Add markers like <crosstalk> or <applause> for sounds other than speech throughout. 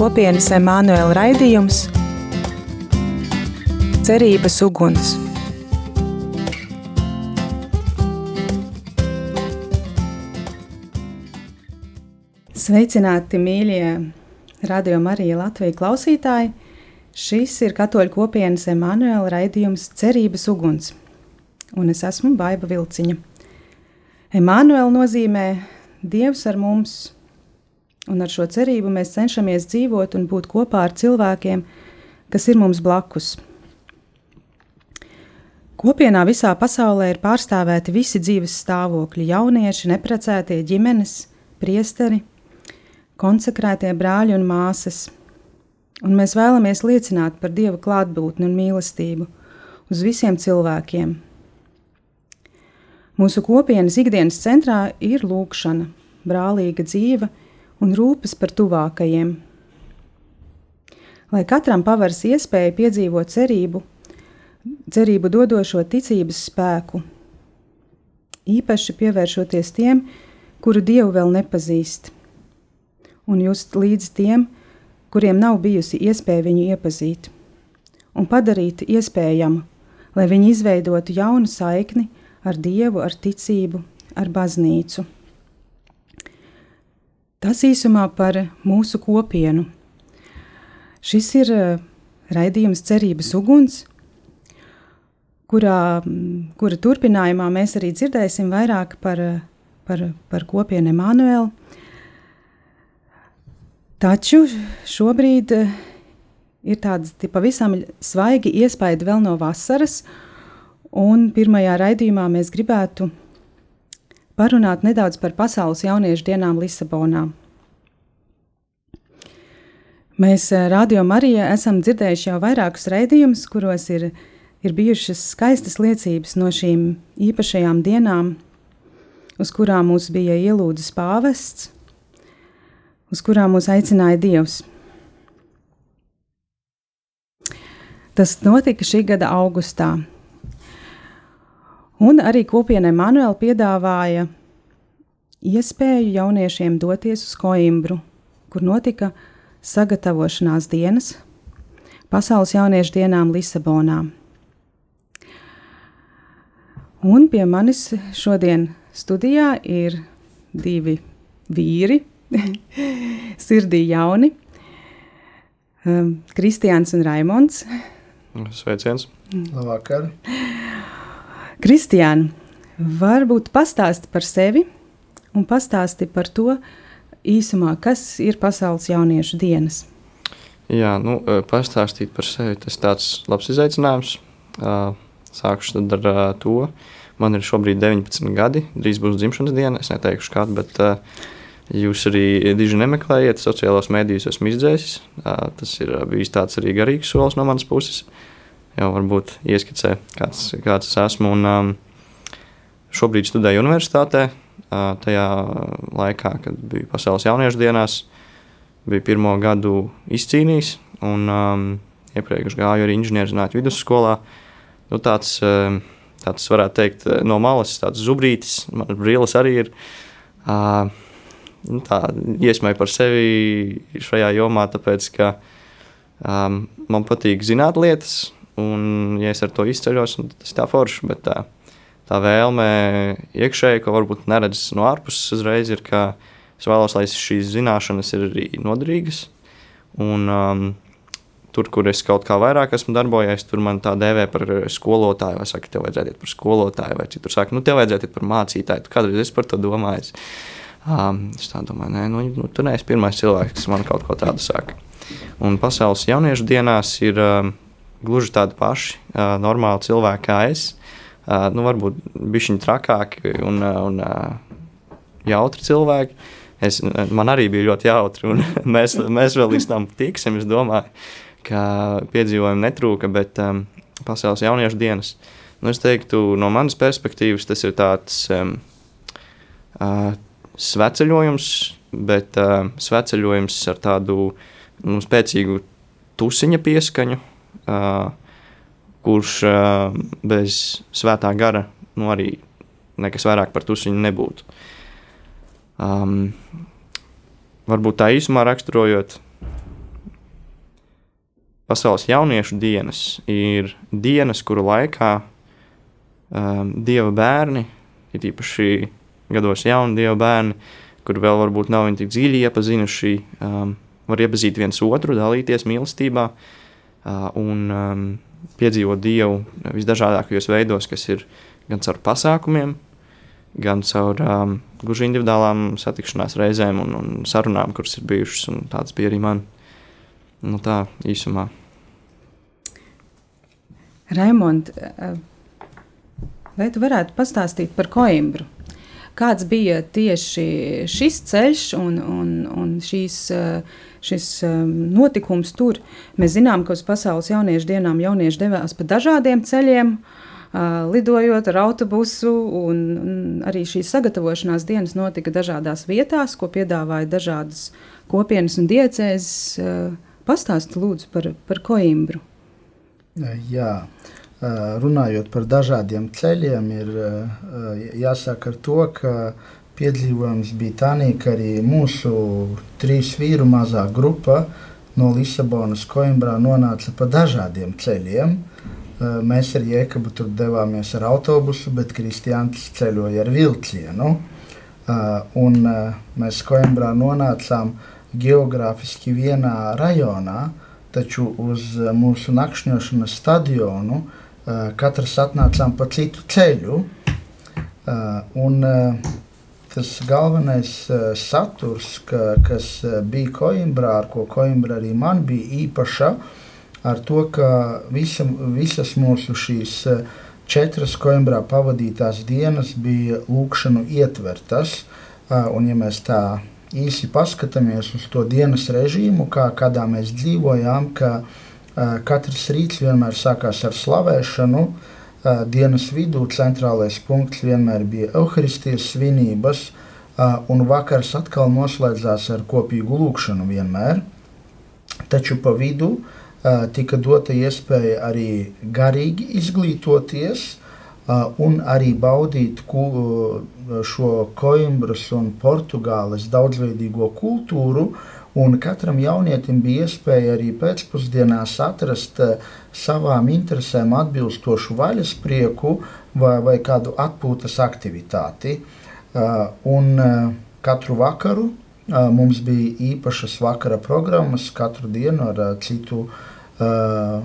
kopienas Emanuela raidījums Cerības uguns. Sveicināti, mīļie radio Marija Latvijas klausītāji! Šis ir katoļu kopienas Emanuela raidījums Cerības uguns, un es esmu Baiva Vilciņa. Emanuela nozīmē Dievs ar mums, un ar šo cerību mēs cenšamies dzīvot un būt kopā ar cilvēkiem, kas ir mums blakus. Kopienā visā pasaulē ir pārstāvēti visi dzīves stāvokļi - jaunieši, neprecētie ģimenes, priesteri, konsekrētie brāļi un māsas. Un mēs vēlamies liecināt par Dieva klātbūtni un mīlestību uz visiem cilvēkiem. Mūsu kopienas ikdienas centrā ir lūkšana, brālīga dzīve un rūpes par tuvākajiem. Lai katram paveras iespēja piedzīvot cerību, cerību dodošo ticības spēku, īpaši pievēršoties tiem, kuru Dievu vēl nepazīst un just līdz tiem, kuriem nav bijusi iespēja viņu iepazīt, un padarīt iespējamu, lai viņi izveidotu jaunu saikni ar Dievu, ar ticību, ar baznīcu. Tas īsumā par mūsu kopienu. Šis ir uh, raidījums Cerības uguns, kurā, kura turpinājumā mēs arī dzirdēsim vairāk par, par, par kopienu Emanuelu. Taču šobrīd eh, ir tādi pavisam svaigi iespaidi vēl no vasaras, un pirmajā raidījumā mēs gribētu parunāt nedaudz par pasaules jauniešu dienām Lisabonā. Mēs eh, Radio Marijā esam dzirdējuši jau vairākus raidījumus, kuros ir, ir bijušas skaistas liecības no šīm īpašajām dienām, uz kurām mūs bija ielūdzis pāvests uz kurām mūs aicināja Dievs. Tas notika šī gada augustā. Un arī kopienai Manuēla piedāvāja iespēju jauniešiem doties uz Coimbru, kur notika sagatavošanās dienas Pasaules jauniešu dienām Lisabonā. Un pie manis šodien studijā ir divi vīri, <laughs> sirdī jauni. Um, Kristiāns un Raimons. Sveiciens! Labvakar! Kristiāna, varbūt pastāsti par sevi un pastāsti par to īsumā, kas ir Pasaules jauniešu dienas. Jā, nu, e, pastāstīt par sevi tas ir tāds labs izaicinājums. Sākšu tad ar to. Man ir šobrīd 19 gadi, drīz būs dzimšanas diena. Es neteikšu kādu, bet Jūs arī diži nemeklējiet, sociālajos mēdījos esmu izdzēsis. Tas ir bijis tāds arī garīgs solis no manas puses. Jau varbūt ieskicē, kāds, kāds es esmu. Un, um, šobrīd studēju universitātē. Uh, tajā laikā, kad biju pasaules jauniešu dienās, biju pirmo gadu izcīnījis. Un um, iepriekš gāju arī inženierzinātņu vidusskolā. Nu, tāds, uh, tāds, varētu teikt, no malas, tāds zubrītis, man brīlis arī ir. Uh, nu, iesmēju par sevi šajā jomā, tāpēc ka um, man patīk zināt lietas, un, ja es ar to izceļos, tas ir tā forši. Bet tā, tā vēlme iekšēji, ko varbūt neredz no ārpuses uzreiz, ir, ka es vēlos, lai šīs zināšanas ir arī noderīgas. Un, um, tur, kur es kaut kā vairāk esmu darbojies, tur man tā dēvē par skolotāju, vai saka, tev vajadzētu iet par skolotāju, vai citur saka, nu, tev vajadzētu iet par mācītāju. Kādreiz es par to domāju. Um, es tā domāju, nē, nu, nu, tu neesi pirmais cilvēks, kas man kaut ko tādu saka. Un pasaules jauniešu dienās ir um, gluži tādi paši uh, normāli cilvēki kā es. Nu, varbūt bišķiņi trakāki un, un jautri cilvēki. Es, man arī bija ļoti jautri, un <laughs> mēs, mēs vēl līdz tam tiksim. Es domāju, ka piedzīvojumu netrūka, bet um, pasaules jauniešu dienas. Nu, es teiktu, no manas perspektīvas, tas ir tāds um, uh, sveceļojums, bet uh, sveceļojums ar tādu nu, spēcīgu tusiņa pieskaņu, uh, kurš uh, bez svētā gara nu, arī nekas vairāk par tusiņu nebūtu. Um, varbūt tā īsumā raksturojot, Pasaules jauniešu dienas ir dienas, kuru laikā um, dieva bērni, ir īpaši gados jauni dieva bērni, kur vēl varbūt nav tik dziļi iepazinuši, um, var iepazīt viens otru, dalīties mīlestībā uh, un um, piedzīvot dievu visdažādākajos veidos, kas ir gan caur pasākumiem, gan caur um, gluži individuālām satikšanās reizēm un, un sarunām, kuras ir bijušas, tāds bija arī man. Nu, tā īsumā. Raimond, vai tu varētu pastāstīt par Coimbru? Kāds bija tieši šis ceļš un, un, un šīs, uh, šis um, notikums tur? Mēs zinām, ka uz pasaules jauniešu dienām jaunieši devās pa dažādiem ceļiem, uh, lidojot ar autobusu, un, arī šīs sagatavošanās dienas notika dažādās vietās, ko piedāvāja dažādas kopienas un diecēzes. Pastāsti lūdzu par, par Coimbru. Jā, runājot par dažādiem ceļiem, ir jāsaka to, ka piedzīvojums bija tā, ka arī mūsu trīs vīru mazā grupa no Lisabonas Coimbrā nonāca pa dažādiem ceļiem. Mēs ar Jēkabu tur devāmies ar autobusu, bet Kristiāns ceļoja ar vilcienu. Un mēs Coimbrā nonācām geogrāfiski vienā rajonā, taču uz mūsu nakšņošanas stadionu uh, Eh, katrs atnācām pa citu ceļu. Eh, un eh, tas galvenais saturs, ka, kas bija Coimbrā, ar ko Coimbra arī man bija īpaša, ar to, ka visa, visas mūsu šīs četras Coimbrā pavadītās dienas bija lūkšanu ietvertas. Un, ja mēs tā īsi paskatāmies uz to dienas režīmu, kā, kādā mēs dzīvojām, ka uh, Katrs rīts vienmēr sākās ar slavēšanu. Dienas vidū centrālais punkts vienmēr bija evaharistijas svinības, un vakars atkal noslēdzās ar kopīgu lūgšanu vienmēr. Taču pa vidu tika dota iespēja arī garīgi izglītoties un arī baudīt šo Coimbras un Portugāles daudzveidīgo kultūru, Un katram jaunietim bija iespēja arī pēcpusdienās atrast uh, savām interesēm atbilstošu vaļas prieku vai, vai kādu atpūtas aktivitāti. Uh, un uh, katru vakaru mums bija īpašas vakara programmas, katru dienu ar citu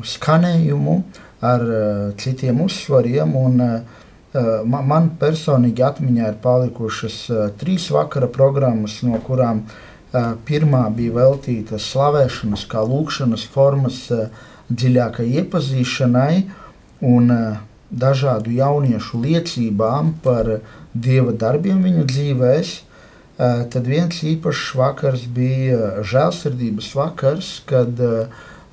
skanējumu, ar citiem uzsvariem. Un, Man, personīgi atmiņā ir palikušas trīs vakara programmas, no kurām uh, Pirmā bija veltīta slavēšanas, kā lūkšanas formas dziļākai iepazīšanai un dažādu jauniešu liecībām par dieva darbiem viņu dzīvēs. Tad viens īpašs vakars bija žēlsirdības vakars, kad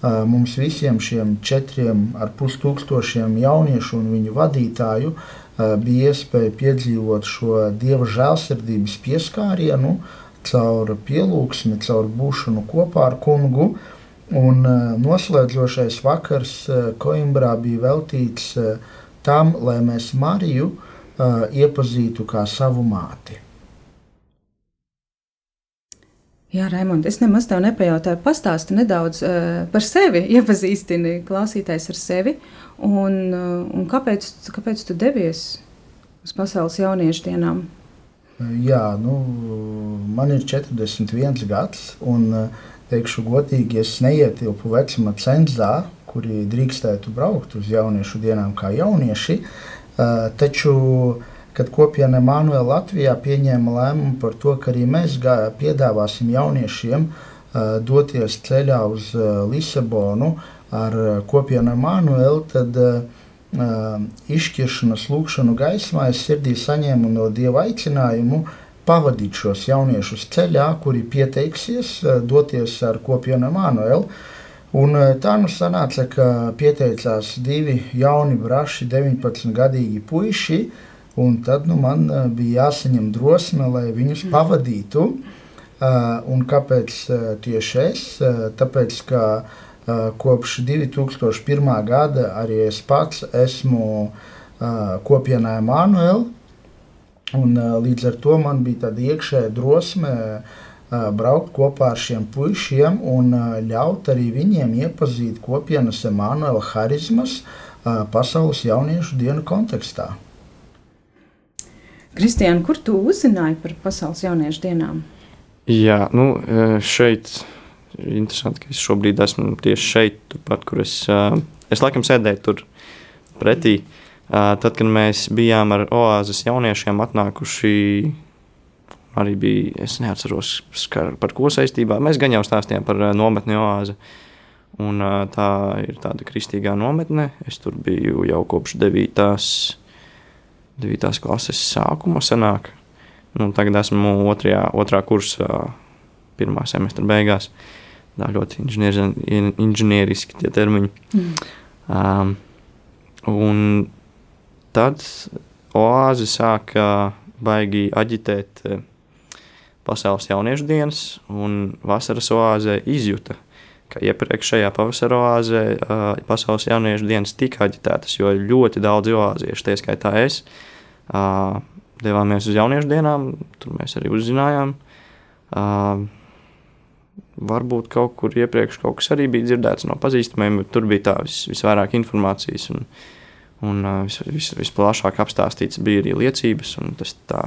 mums visiem šiem četriem ar pustūkstošiem jauniešu un viņu vadītāju bija iespēja piedzīvot šo dieva žēlsirdības pieskārienu, uh, caur pielūgsmi, caur būšanu kopā ar kungu. Un e, noslēdzošais vakars Coimbrā e, bija veltīts e, tam, lai mēs Mariju iepazītu kā savu māti. Jā, Raimond, es nemaz tev nepajautāju. Pastāsti nedaudz uh, par sevi, <laughs> iepazīstini klausītājs ar sevi. Un, uh, un kāpēc, kāpēc tu devies uz pasaules jauniešu dienām? Jā, nu, man ir 41 gads, un teikšu godīgi, es neietilpu vecuma cenzā, kuri drīkstētu braukt uz jauniešu dienām kā jaunieši. Taču, kad kopiena Emanuela Latvijā pieņēma lēmumu par to, ka arī mēs piedāvāsim jauniešiem doties ceļā uz Lisabonu ar kopienu Emanuelu, tad uh, izšķiršanas lūkšanu gaismā es sirdī saņēmu no Dieva aicinājumu pavadīt šos jauniešus ceļā, kuri pieteiksies doties ar kopienu Emanuelu. Un tā nu sanāca, ka pieteicās divi jauni braši, 19-gadīgi puiši, un tad nu, man bija jāsaņem drosme, lai viņus pavadītu. Un kāpēc tieši es? Tāpēc, ka Kopš 2001. gada arī es pats esmu kopienā Emanuēlā. Un, līdz ar to man bija tāda iekšēja drosme braukt kopā ar šiem puišiem un ļaut arī viņiem iepazīt kopienas Emanuela harizmas pasaules jauniešu dienu kontekstā. Kristiāna, kur tu uzzināji par pasaules jauniešu dienām? Jā, nu, šeit interesanti, ka es šobrīd esmu tieši šeit, turpat, kur es, es laikam sēdēju tur pretī. Tad, kad mēs bijām ar oāzes jauniešiem atnākuši arī bija, es neatceros, par ko saistībā. Mēs gan jau stāstījām par nometni oāzi. Un, tā ir tāda kristīgā nometne. Es tur biju jau kopš 9. 9. klases sākuma. Senāk. Nu, tagad esmu otrajā, otrā kursā, pirmā semestra beigās. Tā ļoti inženieriski tie termiņi. Mm. Um, un tad oāzi sāka baigi aģitēt uh, Pasaules jauniešu dienas un vasaras oāzē izjuta, ka iepriekšējā pavasara oāzē uh, pasaules jauniešu dienas tika aģitētas, jo ļoti daudz oāziešu, tie skaitā es, uh, devāmies uz jauniešu dienām, tur mēs arī uzzinājām. Uh, varbūt kaut kur iepriekš kaut kas arī bija dzirdēts no pazīstamiem, bet tur bija tā vis, visvairāk informācijas un, un vis, vis, visplašāk apstāstīts bija arī liecības, un tas tā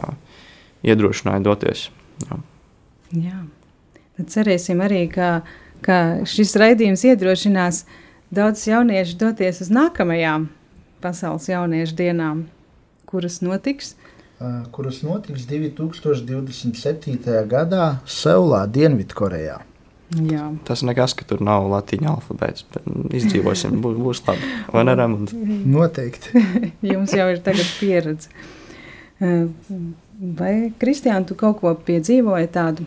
iedrošināja doties. Jā. Jā. Tad cerēsim arī, ka, ka šis raidījums iedrošinās daudzus jauniešus doties uz nākamajām pasaules jauniešu dienām, kuras notiks. Kuras notiks 2027. gadā Seulā, Dienvidkorejā. Jā. Tas nekas, ka tur nav latīņa alfabēts, izdzīvosim, <laughs> būs, būs labi. Vai ne, Ramons? Noteikti. <laughs> Jums jau ir tagad pieredze. Vai, Kristiāna, tu kaut ko piedzīvoji tādu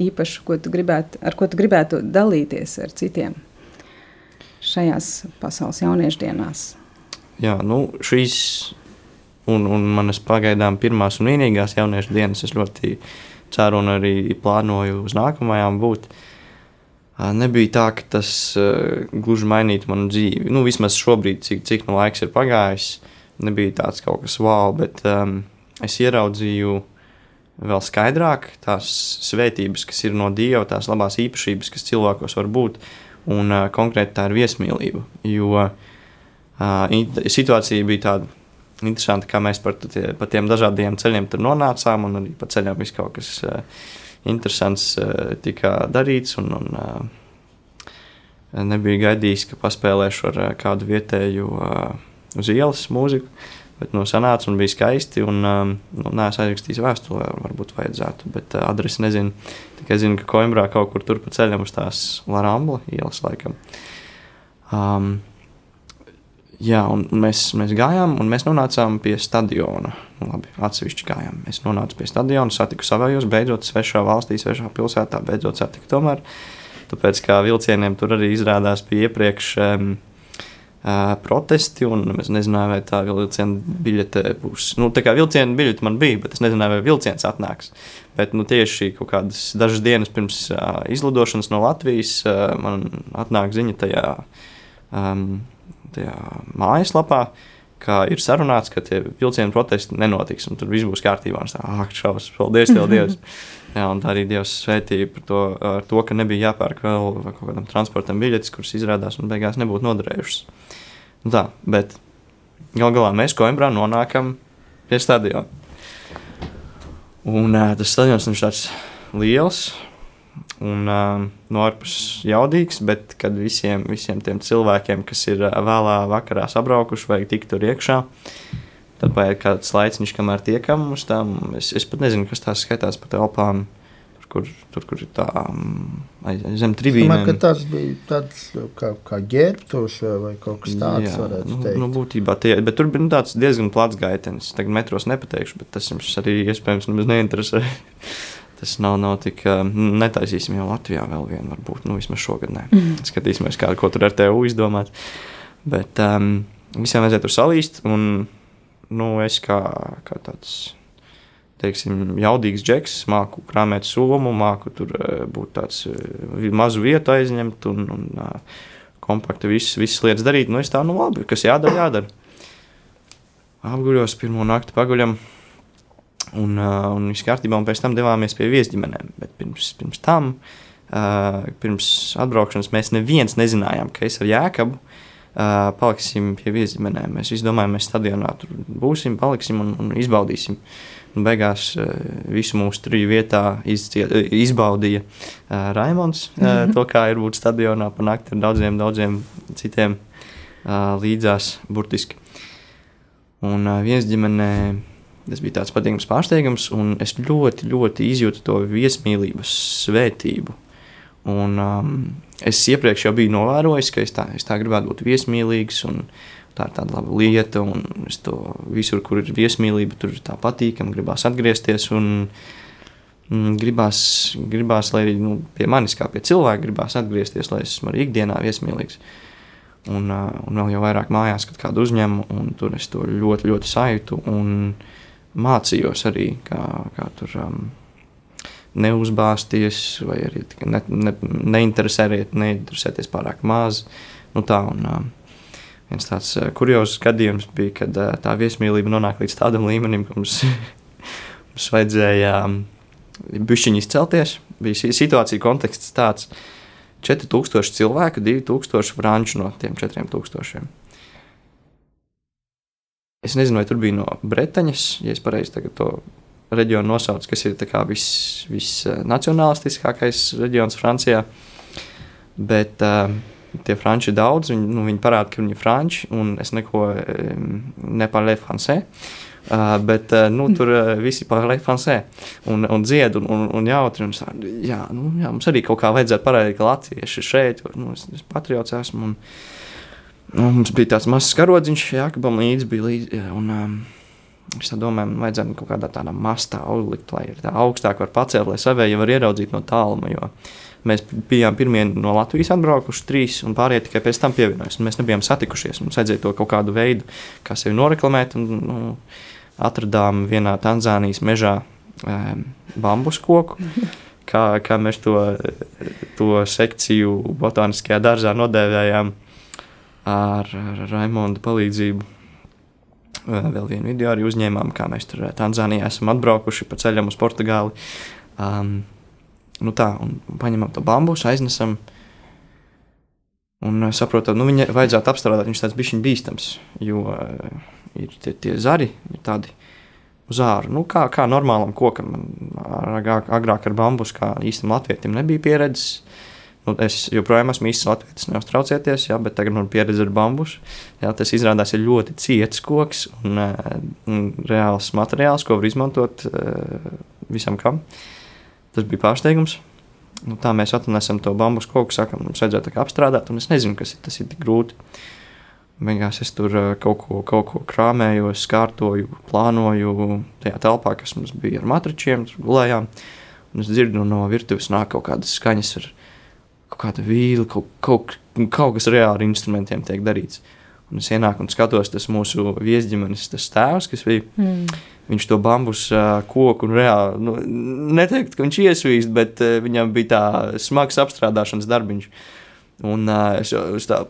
īpašu, ko gribētu, ar ko tu gribētu dalīties ar citiem šajās pasaules jauniešu dienās? Jā, nu, šīs un, un manas pagaidām pirmās un vienīgās jauniešu dienas es ļoti ceru un arī plānoju uz nākamajām būt. Nebija tā, ka tas uh, gluži mainītu manu dzīvi. Nu, vismaz šobrīd, cik, cik no laiks ir pagājis, nebija tāds kaut kas wow, bet um, es ieraudzīju vēl skaidrāk tās svētības, kas ir no Dieva, tās labās īpašības, kas cilvēkos var būt, un uh, konkrēti tā ir viesmīlība. Jo uh, situācija bija tāda interesanta, kā mēs par, tie, par tiem dažādiem ceļiem tur nonācām, un arī pa ceļam viss kaut kas uh, interesants uh, tika darīts, un, un uh, nebija gaidījis, ka paspēlēšu ar uh, kādu vietēju uh, uz ielas mūziku. Bet nu, sanāca un bija skaisti. Un, um, nu, nē, es aizrakstīju vēstuli, varbūt vajadzētu, bet uh, adresi nezinu. Tikai zinu, ka Coimbrā kaut kur tur pa ceļam uz tās Larambla ielas laikam. Um, jā, un mēs, mēs gājām, un mēs nonācām pie stadiona. Nu, labi, atsevišķi gājām. Es nonācu pie stadiona, satiku savējos, beidzot svešā valstī, svešā pilsētā, beidzot satiku tomēr. Tāpēc kā vilcieniem tur arī izrādās bija iepriekš. Um, Uh, protesti, un es nezināju, vai tā vilciena biļete būs. Nu, tā kā vilciena biļete man bija, bet es nezināju, vai vilciens atnāks. Bet nu, tieši kaut kādas dažas dienas pirms uh, izlidošanas no Latvijas uh, man atnāk ziņa tajā, um, tajā mājaslapā, ka ir sarunāts, ka tie vilcienu protesti nenotiks, un tur viss būs kārtībā. Un domāju, ah, šausmas, paldies, tev, Dievs! <laughs> Jā, un tā arī Dievs svētīja par to, to, ka nebija jāpērk vēl kaut kādam transportam biļetes, kuras izrādās un beigās nebūtu noderējušas. Tā, bet gal galā mēs Coimbrā nonākam pie stadiona. Un tas stadions ir tāds liels un uh, no ārpuses jaudīgs, bet kad visiem, visiem tiem cilvēkiem, kas ir vēlā vakarā sabraukuši, vajag tikt tur iekšā, tad paiet kāds laiciņš, kamēr tiekam uz tām. Es, es pat nezinu, kas tās skaitās pa telpām. Kur, tur, kur ir tā mm, zem trījiem. Tas bija tāds kā, kā ģērbtos vai kaut kas tāds. Jā, nu, teikt. nu, būtībā tie, bet tur bija nu, tāds diezgan plats gaitenis. Tagad metros nepateikšu, bet tas jums arī iespējams neinteresē. <laughs> Tas nav, nav tik. Netaisīsim jau Latvijā vēl vienu, varbūt, nu, vismaz šogad. Ne. Mm. Skatīsimies, kā, ko tur ar TU izdomāt. Bet um, visiem vajadzētu tur salīst. Un, nu, es kā, kā tāds teiksim, jaudīgs džeks, māku krāpēt somu, māku tur eh, būt tāds eh, mazu vietu aizņemt un, un eh, kompakti visas, visas lietas darīt. Nu, es tā, nu labi, kas jādara, jādara. Apguļos pirmo nakti paguļam. Un, uh, un viss kārtībā, un pēc tam devāmies pie viesģimenēm. Bet pirms, pirms tam, uh, pirms atbraukšanas, mēs neviens nezinājām, ka es ar Jēkabu uh, paliksim pie viesģimenēm. Mēs visi domājām, mēs stadionā tur būsim, paliksim un, un izbaudīsim. Un beigās uh, visu mūsu triju vietā izcie, izbaudīja uh, Raimons uh, mm -hmm. to, kā ir būt stadionā pa nakti ar daudziem, daudziem citiem uh, līdzās burtiski. Un uh, viens ģimenei Tas bija tāds patīkams pārsteigums, un es ļoti, ļoti izjūtu to viesmīlības svētību. Un, um, es iepriekš jau biju novērojis, ka es tā, es tā gribētu būt viesmīlīgs, un tā ir tāda laba lieta. Es to visur, kur ir viesmīlība, tur ir tā patīkami, gribās atgriezties. Un, mm, Gribās, gribās, lai arī nu, pie manis, kā pie cilvēka, gribās atgriezties, lai esmu arī ikdienā viesmīlīgs. Un, uh, un vēl jau vairāk mājās, kad kādu uzņemu, un tur es to ļoti, ļoti sajūtu. Un, uh, mācījos arī, kā, kā tur um, neuzbāzties, vai arī ne, ne, neinteresēties, neinteresēties pārāk maz. Nu, tā, un, um, viens tāds uh, kuriozs gadījums bija, kad uh, tā viesmīlība nonāk līdz tādam līmenim, ka mums, <laughs> mums vajadzēja um, bišķiņi izcelties. Bija situācija konteksts tāds. 4000 cilvēku, 2000 franču no tiem 4000. Es nezinu, vai tur bija no Bretaņas, ja es pareizi to reģionu nosaucu, kas ir visnacionālistiskākais vis, uh, reģions Francijā. Bet uh, tie franči ir daudz, viņi, nu, viņi parāda, ka viņi ir franči, un es neko nepārlieku francē. Uh, bet uh, nu, tur uh, visi pārlieku francē un, un dzied un, un, un jautri. Un, jā, nu, jā, mums arī kaut kā vajadzētu parādīt, ka latvieši ir šeit, jo nu, es, es patriots esmu. Un, Nu, mums bija tāds mazs karodziņš, Jākabam līdzi bija līdzi. Un, um, Es domāju, man vajadzētu kaut kādā tādā mastā uzlikt, lai tā augstāk var pacelt, lai savēji var ieraudzīt no tāluma. Mēs bijām pirmie no Latvijas atbraukuši, trīs, un pārējie tikai pēc tam pievienojās. Mēs nebijām satikušies. Mums vajadzēja to kaut kādu veidu, kā sevi noreklamēt. Un, nu, atradām vienā Tanzānijas mežā um, bambus koku. Kā, kā mēs to, to sekciju botāniskajā dārzā nodēvējām ar, ar Raimonda palīdzību. Vēl vienu video arī uzņēmām, kā mēs tur Tanzānijā esam atbraukuši pa ceļam uz Portugāli. Um, nu tā, un paņemam to bambusu, aiznesam. Un saprotam, nu viņa vajadzētu apstrādāt, viņš tāds bišķiņ bīstams, jo uh, ir tie, tie zari, ir tādi uz āru. Nu, kā, kā normālam kokam, agrāk, agrāk ar bambusu, kā īstam latvietim nebija pieredzes. Nu, es joprojām esmu īsts latvijas, neuztraucieties, jā, bet tagad man ir pieredze ar bambusu. Jā, tas izrādās ir ļoti ciets koks un, uh, un reāls materiāls, ko var izmantot uh, visam kam. Tas bija pārsteigums. Nu, tā mēs atnesam to bambusu koku, sakām, mums vajadzētu apstrādāt, un es nezinu, kas ir, tas ir tik grūti. Beigās es tur uh, kaut ko, kaut ko krāmēju, kārtoju, plānoju tajā telpā, kas mums bija ar matračiem, tur gulējām. Un es dzirdu no virtuves nāk kaut kādas skaņas ar kāda vīla, kaut, kaut, kaut kas reāli ar instrumentiem tiek darīts. Un es ienāku un skatos, tas mūsu viesģimenes tas tēvs, kas bija. Mm. Viņš to bambus uh, koku un reāli, nu, neteikt, ka viņš iesvīst, bet uh, viņam bija tā smags apstrādāšanas darbiņš. Un uh, es, es tā,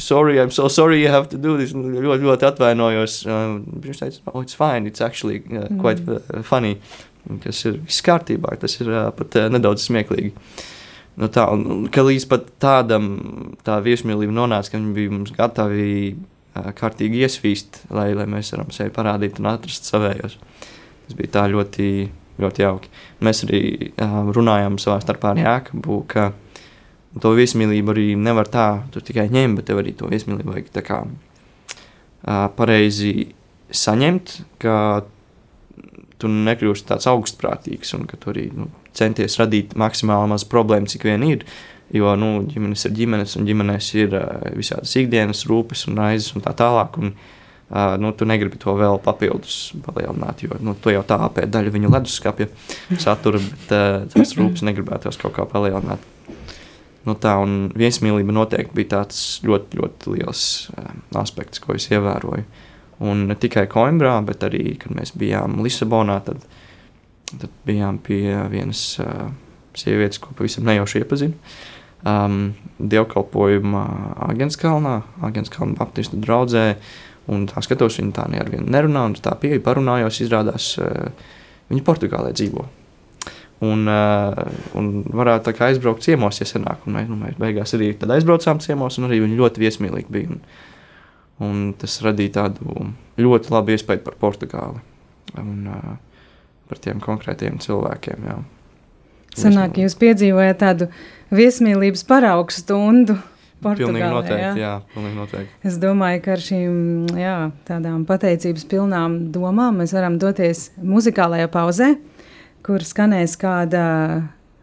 sorry, I'm so sorry you have to do this. Ļoti, ļoti atvainojos. Uh, viņš teica, oh, it's fine, it's actually uh, quite mm. funny. Tas ir viss kārtībā, tas ir uh, pat uh, nedaudz smieklīgi. Uh, Nu tā, un, ka līdz pat tādam tā viesmīlība nonāca, ka viņi bija mums gatavi kārtīgi iesvīst, lai, lai mēs varam sevi parādīt un atrast savējos. Tas bija tā ļoti, ļoti jauki. Mēs arī uh, runājām savā starpā ar Jākabu, ka to viesmīlību arī nevar tā, tikai ņem, bet arī to viesmīlību vajag tā kā uh, pareizi saņemt, ka tu nekļūsi tāds augstprātīgs un ka tu arī nu, centies radīt maksimāli maz problēmu, cik vien ir. Jo nu, ģimenes ir ģimenes, un ģimenēs ir uh, visādas ikdienas rūpes un raizes un tā tālāk. Un, uh, nu, tu negribi to vēl papildus palielināt, jo nu, tu jau tā apēdi daļu viņa leduskapja <laughs> satura, bet uh, tas rūpes negribētos kaut kā palielināt. Nu, tā un viesmīlība noteikti bija tāds ļoti, ļoti liels uh, aspekts, ko es ievēroju. Un ne tikai Coimbrā, bet arī, kad mēs bijām Lisabonā, tad uh, Tad bijām pie vienas uh, sievietes, ko pavisam nejauši iepazinu. Um, dievkalpojuma Agenskalnā, Agenskalna Baptistu draugzē. Un tā skatos, viņi tā ne ar vienu nerunā, un tā pieeja parunājos, izrādās, viņi Portugālē dzīvo. Un, un varētu aizbraukt ciemos, ja senāk. Un mēs, nu, mēs beigās arī aizbraucām ciemos, un arī viņi ļoti viesmīlīgi bija. Un, un tas radīja tādu ļoti labu iespēju par Portugāli un uh, par tiem konkrētiem cilvēkiem. Jā. Sanāk, jūs piedzīvojat tādu viesmīlības paraugu stundu. Portugālē, pilnīgi noteikti, jā. jā, pilnīgi noteikti. Es domāju, ka ar šīm jā, tādām pateicības pilnām domām mēs varam doties muzikālajā pauzē, kur skanēs kāda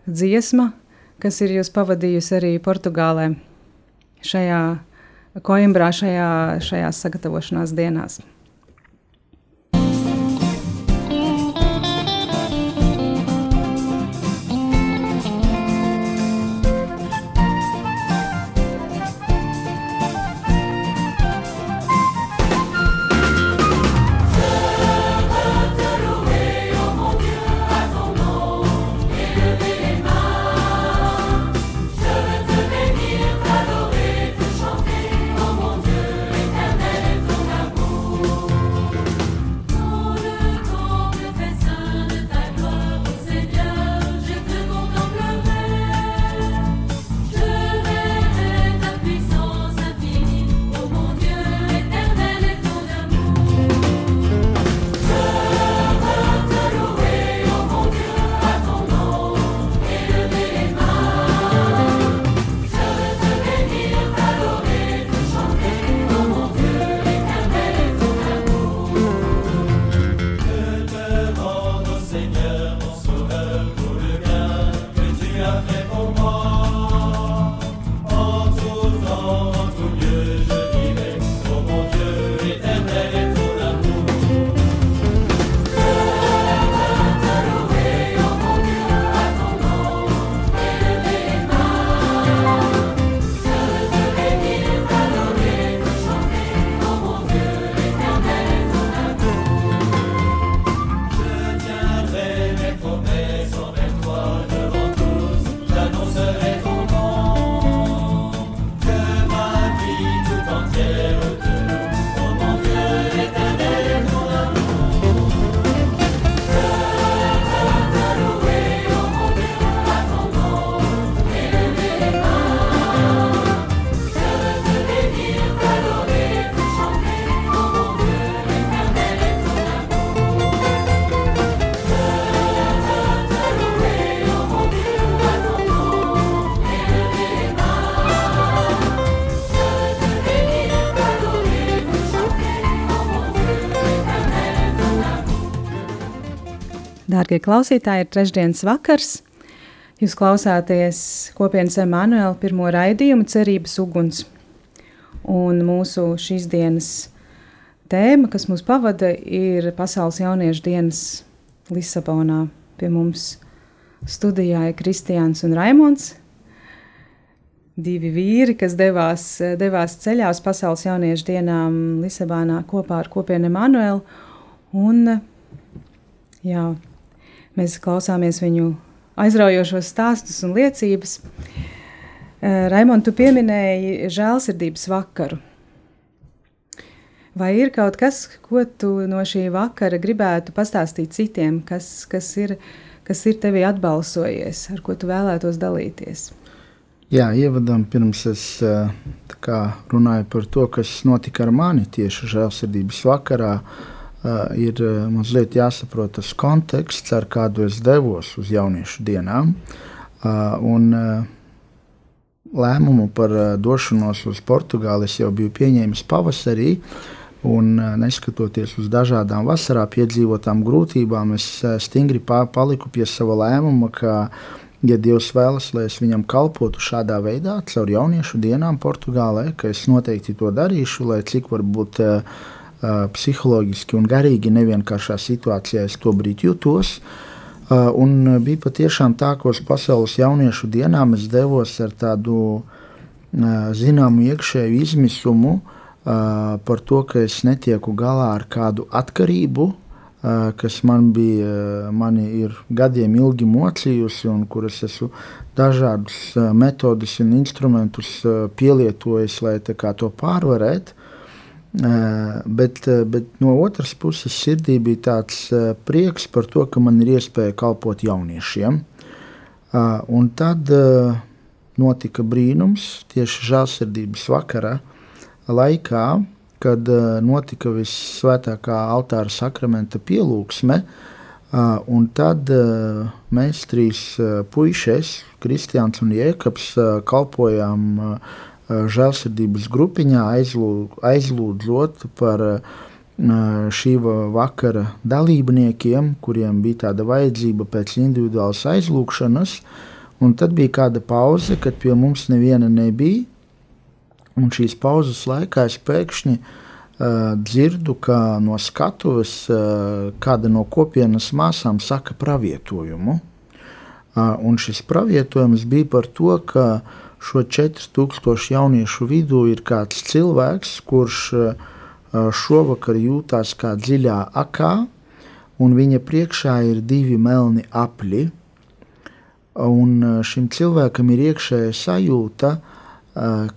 dziesma, kas ir jūs pavadījusi arī Portugālē šajā Coimbrā, šajā, šajās sagatavošanās dienās. Dārgie klausītāji, ir trešdienas vakars. Jūs klausāties kopienas Emanuēla pirmo raidījumu Cerības uguns. Un mūsu šīs dienas tēma, kas mūs pavada, ir Pasaules jauniešu dienas Lisabonā. Pie mums studijā ir Kristiāns un Raimons, divi vīri, kas devās, devās ceļā uz Pasaules jauniešu dienām Lisabonā kopā ar kopienu Emanuēlu. Un, jā, Mēs klausāmies viņu aizraujošos stāstus un liecības. Eh, Raimond, tu pieminēji žēlsirdības vakaru. Vai ir kaut kas, ko tu no šī vakara gribētu pastāstīt citiem, kas, kas, ir, kas ir tevi atbalsojies, ar ko tu vēlētos dalīties? Jā, ievadam pirms es eh, kā, runāju par to, kas notika ar mani tieši žēlsirdības vakarā. Uh, ir mazliet jāsaprot tas konteksts, ar kādu es devos uz jauniešu dienām. Un, Lēmumu par došanos uz Portugāli es jau biju pieņēmis pavasarī, un neskatoties uz dažādām vasarā piedzīvotām grūtībām, es stingri paliku pie sava lēmuma, ka, ja Dievs vēlas, lai es viņam kalpotu šādā veidā, caur jauniešu dienām Portugālē, ka es noteikti to darīšu, lai cik varbūt uh, psiholoģiski un garīgi nevienkāršā situācijā es to brīdi jutos. Un bija patiešām tā, ka uz pasaules jauniešu dienām es devos ar tādu zināmu iekšēju izmisumu par to, ka es netieku galā ar kādu atkarību, kas man bija, mani ir gadiem ilgi mocījusi un kuras esmu dažādus metodus un instrumentus pielietojis, lai to pārvarētu. Bet, bet no otras puses, sirdī bija tāds prieks par to, ka man ir iespēja kalpot jauniešiem. Un tad notika brīnums tieši žēlsirdības vakara laikā, kad notika visvētākā altāra sakramenta pielūgsme. Un tad mēs trīs puikas, Kristians un Jēkabs, kalpojām žēlsirdības grupiņā aizlūd, aizlūdzot par šī vakara dalībniekiem, kuriem bija tāda vajadzība pēc individuālas aizlūgšanas. Un tad bija kāda pauze, kad pie mums neviena nebija. Un šīs pauzes laikā es pēkšņi uh, dzirdu, ka no skatuves uh, kāda no kopienas māsām saka pravietojumu. Uh, un šis pravietojums bija par to, ka uh, šo 4000 jauniešu vidū ir kāds cilvēks, kurš šovakar jūtas kā dziļā akā, un viņa priekšā ir divi melni apli. Un šim cilvēkam ir iekšēja sajūta,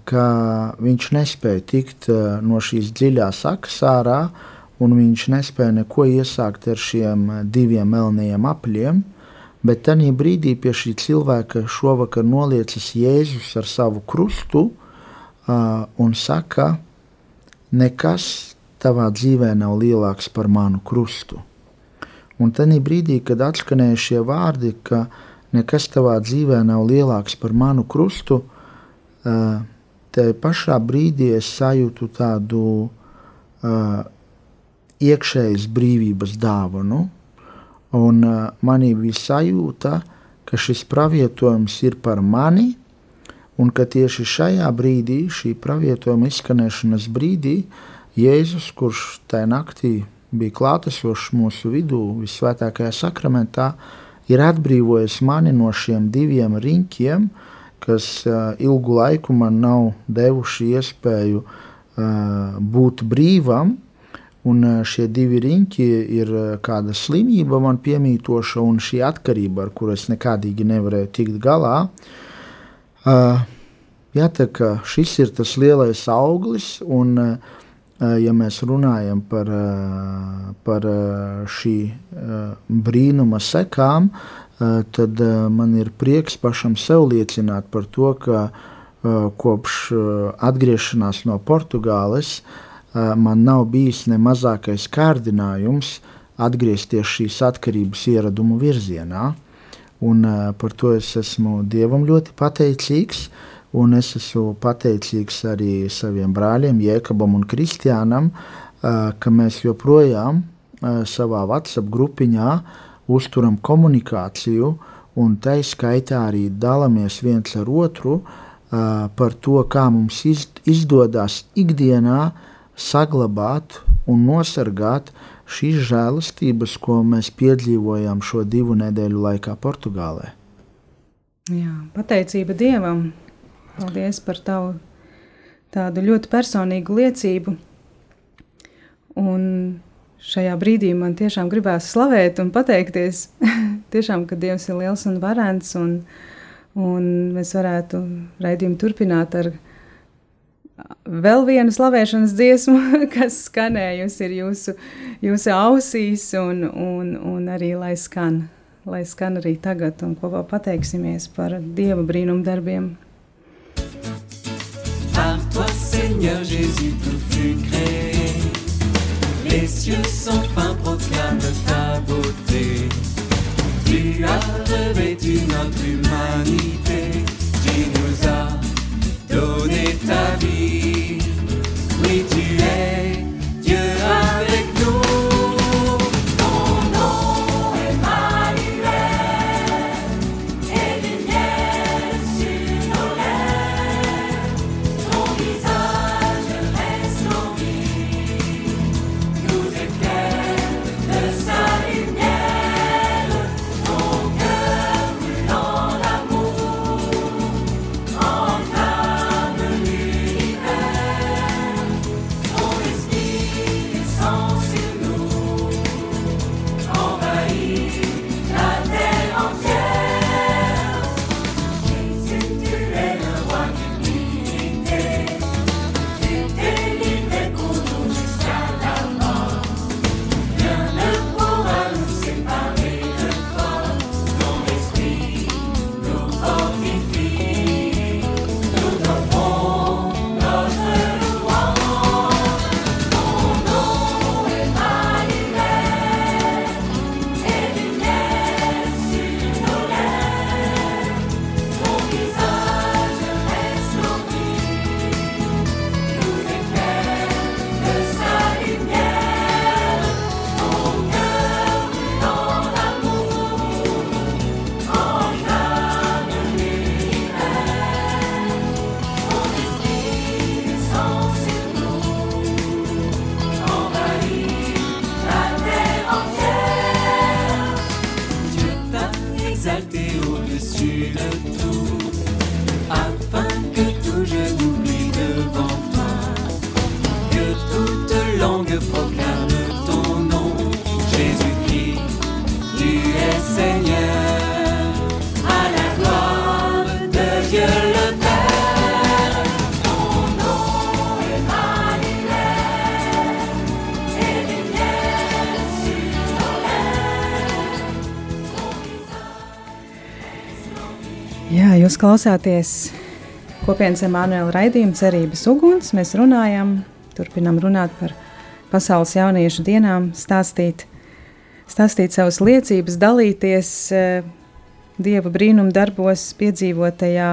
ka viņš nespēja tikt no šīs dziļās akas ārā, un viņš nespēja neko iesākt ar šiem diviem melniem apļiem. Bet tajā brīdī pie šī cilvēka šovakar noliecas Jēzus ar savu krustu uh, un saka, nekas tavā dzīvē nav lielāks par manu krustu. Un tajā brīdī, kad atskanēja šie vārdi, ka nekas tavā dzīvē nav lielāks par manu krustu, uh, te pašā brīdī es sajūtu tādu uh, iekšējas brīvības dāvanu. Un uh, manī bija sajūta, ka šis pravietojums ir par mani, un ka tieši šajā brīdī, šī pravietojuma izskanēšanas brīdī, Jēzus, kurš tajā naktī bija klātesošs mūsu vidū, visvētākajā sakramentā, ir atbrīvojis mani no šiem diviem riņķiem, kas uh, ilgu laiku man nav devuši iespēju uh, būt brīvam, Un šie divi riņķi ir kāda slimība man piemītoša, un šī atkarība, ar kuru es nekādīgi nevarēju tikt galā. Uh, jātaka, šis ir tas lielais auglis, un, uh, ja mēs runājam par, uh, par šī brīnuma sekām, tad man ir prieks pašam sev liecināt par to, ka kopš atgriešanās no Portugāles uh, man nav bijis ne mazākais kārdinājums atgriezties šīs atkarības ieradumu virzienā. Un, par to es esmu Dievam ļoti pateicīgs. Un es esmu pateicīgs arī saviem brāļiem, Jēkabam un Kristiānam, ka mēs joprojām savā WhatsApp grupiņā uzturam komunikāciju, un tā skaitā arī dalāmies viens ar otru par to, kā mums izdodas ikdienā uh, saglabāt un nosargāt šīs žēlastības, ko mēs piedzīvojām šo divu nedēļu laikā Portugālē. Jā, pateicība Dievam! Paldies par tavu tādu ļoti personīgu liecību. Un šajā brīdī man tiešām gribās slavēt un pateikties, <laughs> tiešām, ka Dievs ir liels un varants, un, un mēs varētu raidījumu turpināt ar vēl viena slavēšanas dziesma, <laughs> kas skanējusi jūsu, jūsu ausīs, un, un, un arī lai skan, lai skan arī tagad, un kopā pateiksimies par Dieva brīnumu darbiem. Par toi, Seigneur Jésus, tout fut créé. Les cieux sans fin proclament ta beauté. Tu as revêtu notre humanité. Tu nous as donné ta vie. Tu es Dieu avec exalté au-dessus de tout. Jūs klausāties kopienas Emanuela raidījuma cerības uguns. Mēs runājam, turpinam runāt par pasaules jauniešu dienām, stāstīt, stāstīt savas liecības, dalīties eh, Dieva brīnuma darbos, piedzīvotajā.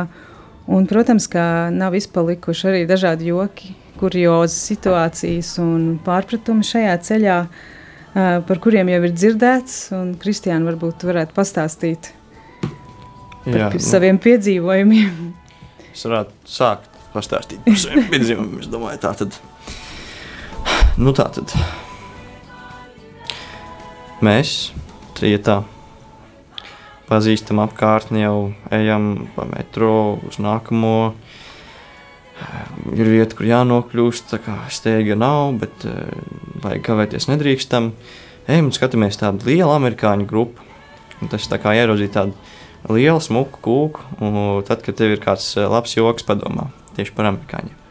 Un, protams, ka nav izpalikuši arī dažādi joki, kuriozas situācijas un pārpratumi šajā ceļā, eh, par kuriem jau ir dzirdēts. Un, Kristiāna, varbūt tu varētu pastāstīt par Jā, pi- saviem piedzīvojumiem. Es varētu sākt pastāstīt par saviem <laughs> piedzīvumiem. Es domāju, tā tad. Nu, tā tad. Mēs trijotā pazīstam apkārtni, jau ejam pa metro uz nākamo. Ir vieta, kur jānokļūst. Tā kā steiga nav, bet eh, vajag kavēties nedrīkstam. Ejam un skatāmies tādu lielu amerikāņu grupu. Un tas tā kā ieraudzīt tādu lielu, smuku kūku. Tad, kad tev ir kāds eh, labs joks, padomā tieši par amerikāņiem.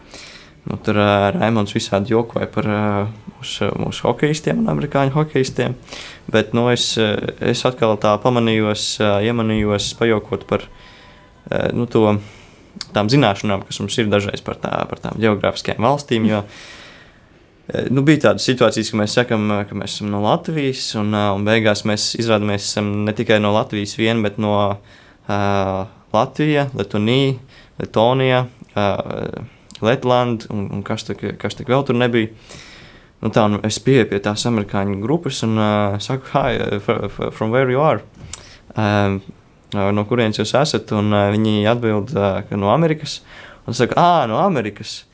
Nu, tur uh, Raimons visādi jokoja par uh, mūsu, mūsu hokeistiem un amerikāņu hokeistiem. Bet nu, es, es atkal tā pamanījos, uh, iemanījos pajokot par uh, nu, to, tām zināšanām, kas mums ir dažreiz par, tā, par tām geogrāfiskajām valstīm. Jo, uh, Nu, bija tādas situācijas, ka mēs sakām, uh, ka mēs esam no Latvijas, un, uh, un beigās mēs izrādāmies, ne tikai no Latvijas vien, bet no uh, Latvijas, Latvijas, Latvijas, uh, Latvijas un, un kas, tik vēl tur nebija. Nu, tā, nu, es pieeju pie tās amerikāņu grupas un uh, saku, hi, uh, fr- fr- from where you are? Uh, no kurienes jūs esat? Un uh, viņi atbild, uh, ka no Amerikas. Un es saku, ah, no Amerikas.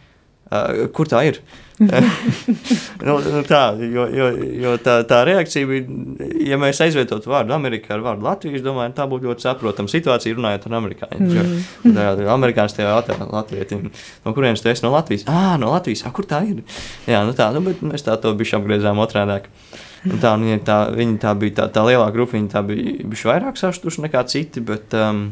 Uh, kur tā ir? <laughs> nu, nu tā, jo, jo, jo tā, tā reakcija bija, ja mēs aizvietotu vārdu Amerikā ar vārdu Latvijas, domāju, tā būtu ļoti saprotama situācija runājot ar amerikāņiem. Mm. Tā amerikānis tev jautā latvietim, no kurienes tu esi no Latvijas? Ā, no Latvijas, a, kur tā ir? Jā, nu tā, nu, bet mēs tā to bišķi apgriezām otrādāk. Un Tā, viņa tā, viņa tā bija tā, tā lielā grupa, viņa tā bija bišķi vairāk saštuši nekā citi, bet, um,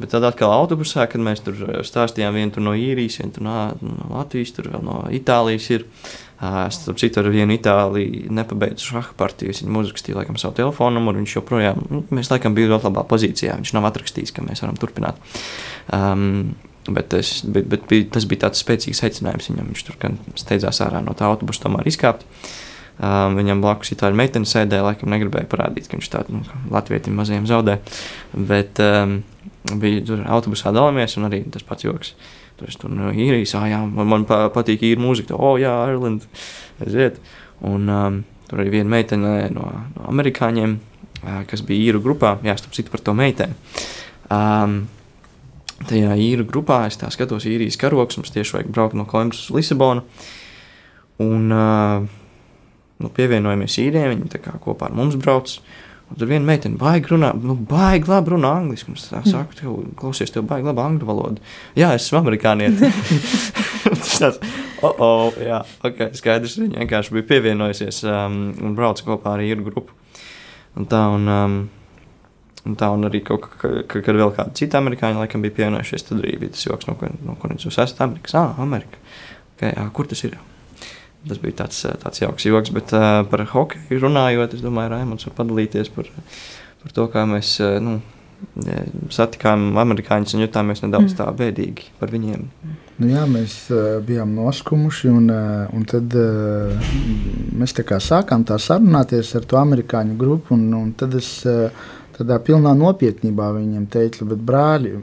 bet tad atkal autobusā, kad mēs tur uh, stāstījām, viena tur no īrijas, viena tur no, no Latvijas, tur vēl no Itālijas ir. Uh, Es tam citu ar vienu itāliju nepabeidzu šādu partiju. Viņa uzrakstīja laikam savu telefonu numuru. Viņš joprojām, nu, mēs laikam bijām ļoti labā pozīcijā. Viņš nav atrakstījis, ka mēs varam turpināt. Um, bet, es, bet, bet bija, tas bija tāds spēcīgs aicinājums viņam. Viņš tur gan steidzās ārā no tā autobusa, tomēr izkāpt. Um, viņam blakus itāļu meitene sēdēja, laikam negribēja parādīt, ka viņš tādu nu, latviešu mazajiem zaudē. Bet um, bija tur autobusā dalāmies, un arī tas pats joks. Tur es tur no īrijas, ah, jā, man, man pa- patīk īra mūzika, o, oh, jā, Ireland, aiziet. Un um, tur arī viena meitene no, no amerikāņiem, uh, kas bija īru grupā, jā, starp citu par to meiteni. Um, tajā īru grupā es tā skatos, īrijas karoks, mums tieši vajag braukt no Kolumbijas uz Lisabonu. Un uh, nu, pievienojamies īriem, viņi kopā ar mums brauc. Un tur viena meitene baigi runā, nu, baigi labi runā angliski. Es tā saku, tev, klausies, tev baigi labi angļu valoda. Jā, es esmu amerikānietis. <laughs> Tas tāds, oh, oh, jā, ok, skaidrs. Viņa vienkārši bija pievienojusies um, un brauca kopā ar īru grupu. Un tā, un, um, un tā, un arī kaut kā, ka, kad vēl kādi citi amerikāņi laikam bija pievienojušies, tad arī bija tas joks, no, kur, no kurienes jūs esat Amerikas. Ah, Amerika. Okay, jā, kur tas ir? Tas bija tāds, tāds jauks joks, bet uh, par hokeju runājot, es domāju, Raimons var padalīties par, par to, kā mēs uh, nu, satikām amerikāņus un jutāmies nedaudz tā bēdīgi par viņiem. Nu, jā, mēs uh, bijām noskumuši, un, uh, un tad uh, mēs tā kā sākām tā sarunāties ar to amerikāņu grupu. Un, un tad es uh, tādā pilnā nopietnībā viņiem teicu, bet brāļi,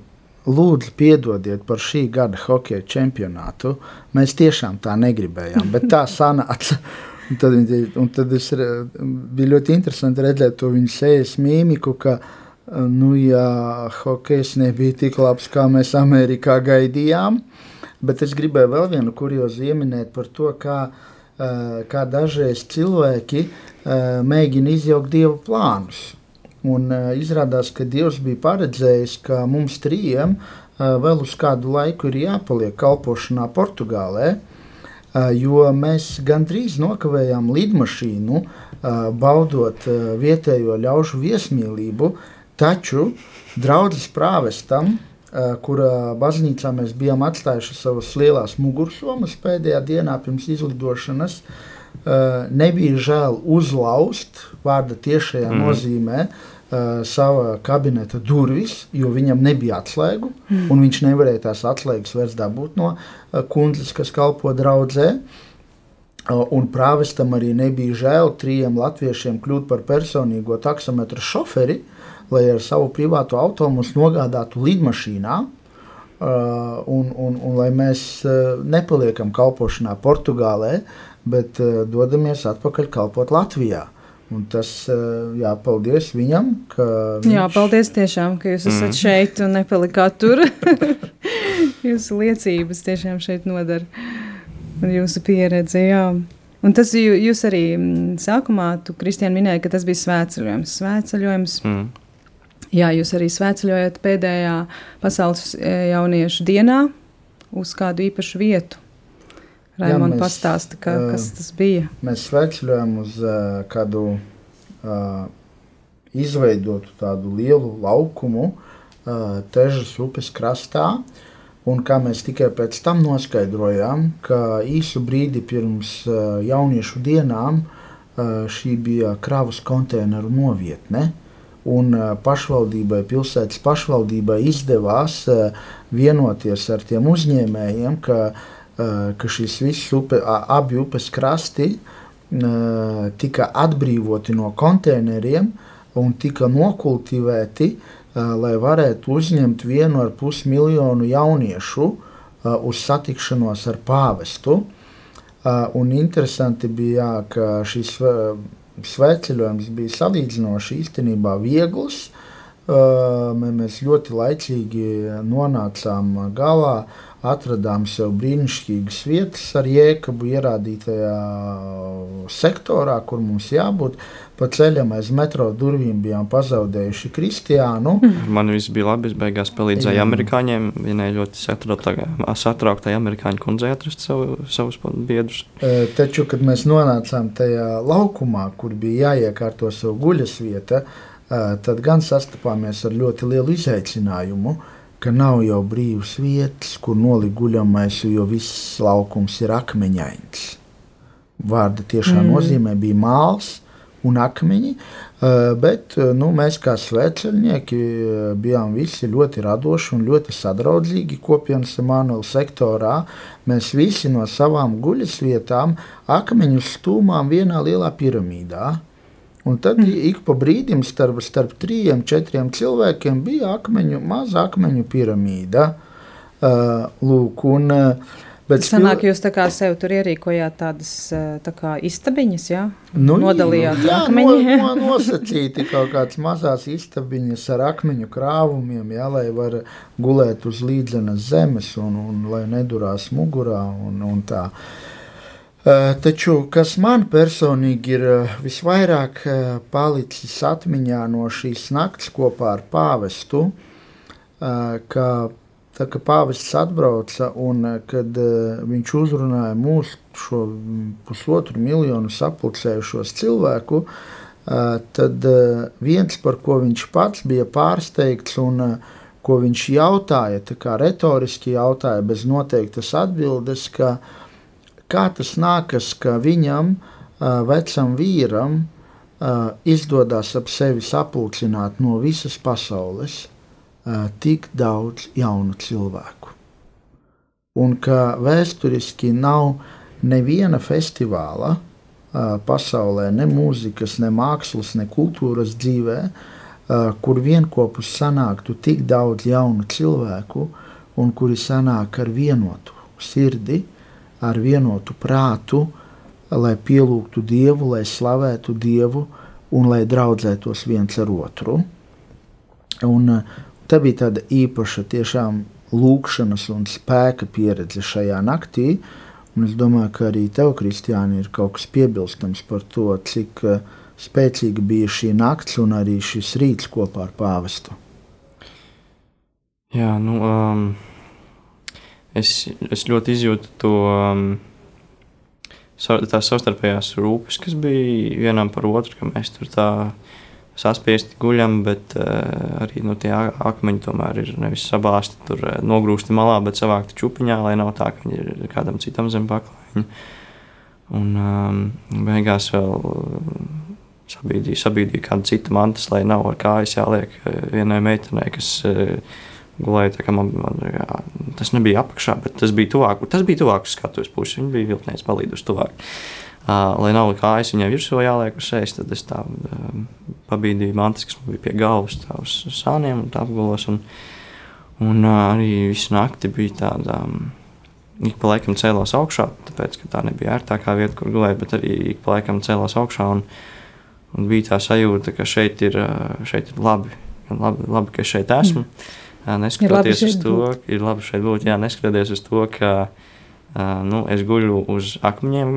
lūdzu, piedodiet par šī gada hokeja čempionātu. Mēs tiešām tā negribējām, bet tā sanāca. Un tad, un tad es, bija ļoti interesanti redzēt to viņa sejas mīmiku, ka nu, jā, hokejs nebija tik labs, kā mēs Amerikā gaidījām. Bet es gribēju vēl vienu kuriozu ieminēt par to, kā, uh, kā dažreiz cilvēki uh, mēģina izjaukt dievu plānus. Un izrādās, ka Dievs bija paredzējis, ka mums trījiem vēl uz kādu laiku ir jāpaliek kalpošanā Portugālē, jo mēs gandrīz nokavējām lidmašīnu, baudot vietējo ļaužu viesmīlību, taču draudzes prāvestam, kura baznīcā mēs bijām atstājuši savas lielās mugursomas pēdējā dienā pirms izlidošanas, nebija žēl uzlaust vārda tiešajā mm. nozīmē uh, sava kabineta durvis, jo viņam nebija atslēgu, mm. un viņš nevarēja tās atslēgas vairs dabūt no uh, kundzes, kas kalpo draudzē. Uh, Un prāvestam arī nebija žēl trijiem latviešiem kļūt par personīgo taksometru šoferi, lai ar savu privātu autobusu nogādātu lidmašīnā. Uh, un, un, un lai mēs uh, nepaliekam kalpošanā Portugālē, bet uh, dodamies atpakaļ kalpot Latvijā. Un tas uh, jāpaldies viņam, ka viņš, Jā, paldies tiešām, ka jūs esat mm. šeit un nepalikāt tur. <laughs> jūsu liecības tiešām šeit nodara. Un jūsu pieredze, jā. Un tas jū, jūs arī mm, sākumā, tu, Kristiāna, minēji, ka tas bija svētceļojums. Svētceļojums. Mm. Jā, jūs arī svētceļojat pēdējā pasaules e, jauniešu dienā uz kādu īpašu vietu. Raimond mēs, pastāsta, ka, ā, kas tas bija. Mēs sveicinājām uz uh, kādu uh, izveidotu tādu lielu laukumu uh, Težas upes krastā. Un kā mēs tikai pēc tam noskaidrojām, ka īsu brīdi pirms uh, jauniešu dienām uh, šī bija kravas konteineru novietne. Un uh, pašvaldībai, pilsētas pašvaldībai izdevās uh, vienoties ar tiem uzņēmējiem, ka uh, ka šīs visas upe, abi upes krasti uh, tika atbrīvoti no konteineriem un tika nokultivēti, uh, lai varētu uzņemt vienu ar pus miljonu jauniešu uz satikšanos ar pāvestu. Un interesanti bija, jā, ka šis svētceļojums bija salīdzinoši īstenībā viegls. Mē- mēs ļoti laicīgi nonācām galā, atradām sev brīnišķīgas vietas ar jēkabu ierādītajā sektorā, kur mums jābūt. Pa ceļam aiz metro durvīm bijām pazaudējuši Kristiānu. Man viss bija labi. Es beigās palīdzēju Jā. amerikāņiem. Vienai ļoti satrauktai, amerikāņu kundzei atrast savu, savus biedrus. E, Taču, kad mēs nonācām tajā laukumā, kur bija jāiekārto savu guļas vieta, e, tad gan sastapāmies ar ļoti lielu izaicinājumu, ka nav jau brīvas vietas, kur nolikt guļamais, jo viss laukums ir akmeņains. Vārda tiešā mm. nozīmē bija māls un akmeņi, e, bet e, nu, mēs kā svētceļnieki e, bijām visi ļoti radoši un ļoti sadraudzīgi kopienas Emanuela sektorā. Mēs visi no savām guļas vietām akmeņus stūmām vienā lielā piramīdā. Un tad mm. ik pa brīdim starp, starp trījiem, četriem cilvēkiem bija akmeņu, maza akmeņu piramīda. Uh, lūk, un, uh, bet Sanāk, jūs tā kā sev tur ierīkojāt tādas eh, tā kā istabiņas, jā? Nu, Nodalījāt jā, akmeņi. No, no, nosacīti kaut kādas mazas istabiņas ar akmeņu krāvumiem, jā, lai var gulēt uz līdzenas zemes un, un lai nedurās mugurā un, un tā. Uh, taču, kas man personīgi ir uh, visvairāk uh, palicis atmiņā no šīs nakts kopā ar pāvestu, uh, ka tā kā pāvests atbrauca un uh, kad uh, viņš uzrunāja mūsu šo pusotru miljonu sapulcējušos cilvēku, uh, tad uh, viens, par ko viņš pats bija pārsteigts un uh, ko viņš jautāja, tā kā retoriski jautāja bez noteiktas atbildes, ka kā tas nākas, ka viņam, uh, vecam vīram, uh, izdodas ap sevi sapulcināt no visas pasaules uh, tik daudz jaunu cilvēku. Un ka vēsturiski nav neviena festivāla uh, pasaulē, ne mūzikas, ne mākslas, ne kultūras dzīvē, uh, kur vienopus sanāktu tik daudz jaunu cilvēku, un kuri sanāk ar vienotu sirdi, ar vienotu prātu, lai pielūgtu Dievu, lai slavētu Dievu un lai draudzētos viens ar otru. Un, uh, tā bija tāda īpaša tiešām lūkšanas un spēka pieredze šajā naktī. Un es domāju, ka arī tev, Kristiāna, ir kaut kas piebilstams par to, cik uh, spēcīga bija šī nakts un arī šis rīts kopā ar pāvestu? Jā, nu, um, es, es ļoti izjūtu to um, tās savstarpējās rūpes, kas bija vienam par otru, ka mēs tur tā saspiesti guļam, bet uh, arī nu, tie akmeņi tomēr ir nevis sabāzti, tur uh, nogrūsti malā, bet savākti čupiņā, lai nav tā, ka viņi ir kādam citam zem paklājiņa. Un um, beigās vēl sabīdīja, sabīdīja kādu citu mantas, lai nav ar kājas jāliek uh, vienai meitenei, kas uh, kā Man, man, jā, tas nebija apakšā, bet tas bija tuvāk. Tas bija tuvāk skatuves puses. Viņa bija viltnēs palīdus tuvāk. Uh, lai nav kājas viņai virsū jāliek uz sejas, tad es tā um, pabīdīju mantas, kas man bija pie galvas, tā uz sāniem un apgulos. Un, un uh, arī visu nakti bija tāda. Um, Ik pa laikam cēlās augšā, tāpēc, ka tā nebija ērtākā vieta, kur gulēt, bet arī ik pa laikam cēlās augšā. Un, un bija tā sajūta, ka šeit ir, šeit ir labi, labi, labi, ka šeit esmu. Mm. Neskatoties uz to, ka ir labi šeit būt, jā, neskatoties uz to, ka nu, es guļu uz akmeņiem,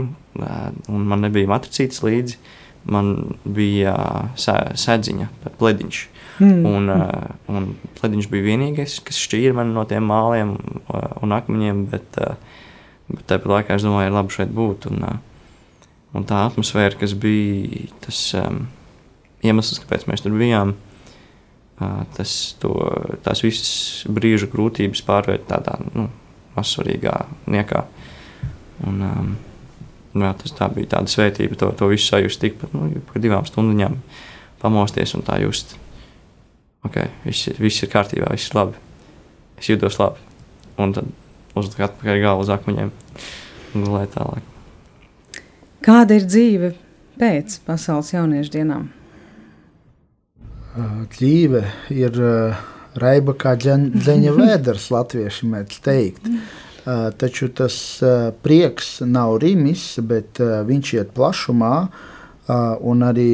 un man nebija matricītes līdzi. Man bija sēdziņa, plediņš. Mm. Un, un plediņš bija vienīgais, kas šķīra mani no tiem māliem un akmeņiem, bet, bet tāpat laikā es domāju, ir labi šeit būt. Un, un tā atmosfēra, kas bija tas um, iemesls, kāpēc mēs tur bijām, uh, tas to, tās visas brīža grūtības pārvērt tādā nu, mazsvarīgā niekā. Un, um, jā, tas tā bija tāda svētība, to, to visu sajust tikpat nu, pa divām stundām pamosties un tā just. Okay, viss, viss ir kārtībā, viss ir labi. Es jūtos labi. Un tad uzlikt atpakaļ galvu uz akmeņiem un gulēt tālāk. Kāda ir dzīve pēc pasaules jauniešu dienām? Uh, Dzīve ir uh, raiba kā dzeņa <laughs> vēders, latvieši mēdz teikt. Uh, Taču tas uh, prieks nav rimis, bet uh, viņš iet plašumā. uh, Un arī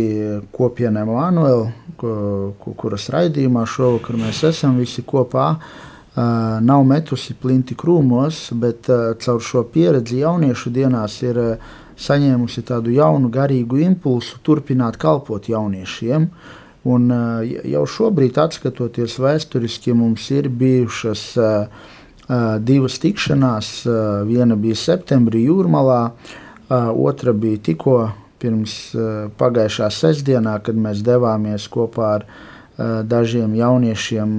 kopienai Manuēlā, kuras raidījumā šovakar mēs esam visi kopā, uh, nav metusi plinti krūmos, bet uh, caur šo pieredzi jauniešu dienās ir uh, saņēmusi tādu jaunu garīgu impulsu turpināt kalpot jauniešiem. Un, uh, jau šobrīd, skatoties vēsturiski, mums ir bijušas uh, uh, divas tikšanās. Viena bija septembrī Jūrmalā, otra bija tikko pirms pagājušā sestdienā, kad mēs devāmies kopā ar dažiem jauniešiem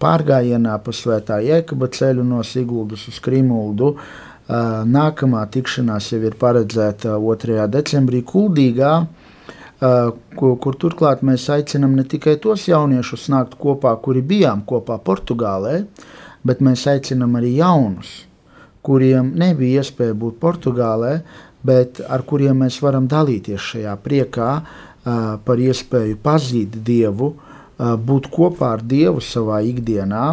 pārgājienā pa Svētā Jēkaba ceļu no Siguldas uz Krimuldu. Nākamā tikšanās jau ir paredzēta 2. decembrī Kuldīgā. Uh, kur, kur turklāt mēs aicinām ne tikai tos jauniešus nākt kopā, kuri bijām kopā Portugālē, bet mēs aicinām arī jaunus, kuriem nebija iespēja būt Portugālē, bet ar kuriem mēs varam dalīties šajā priekā uh, par iespēju pazīt Dievu, uh, būt kopā ar Dievu savā ikdienā.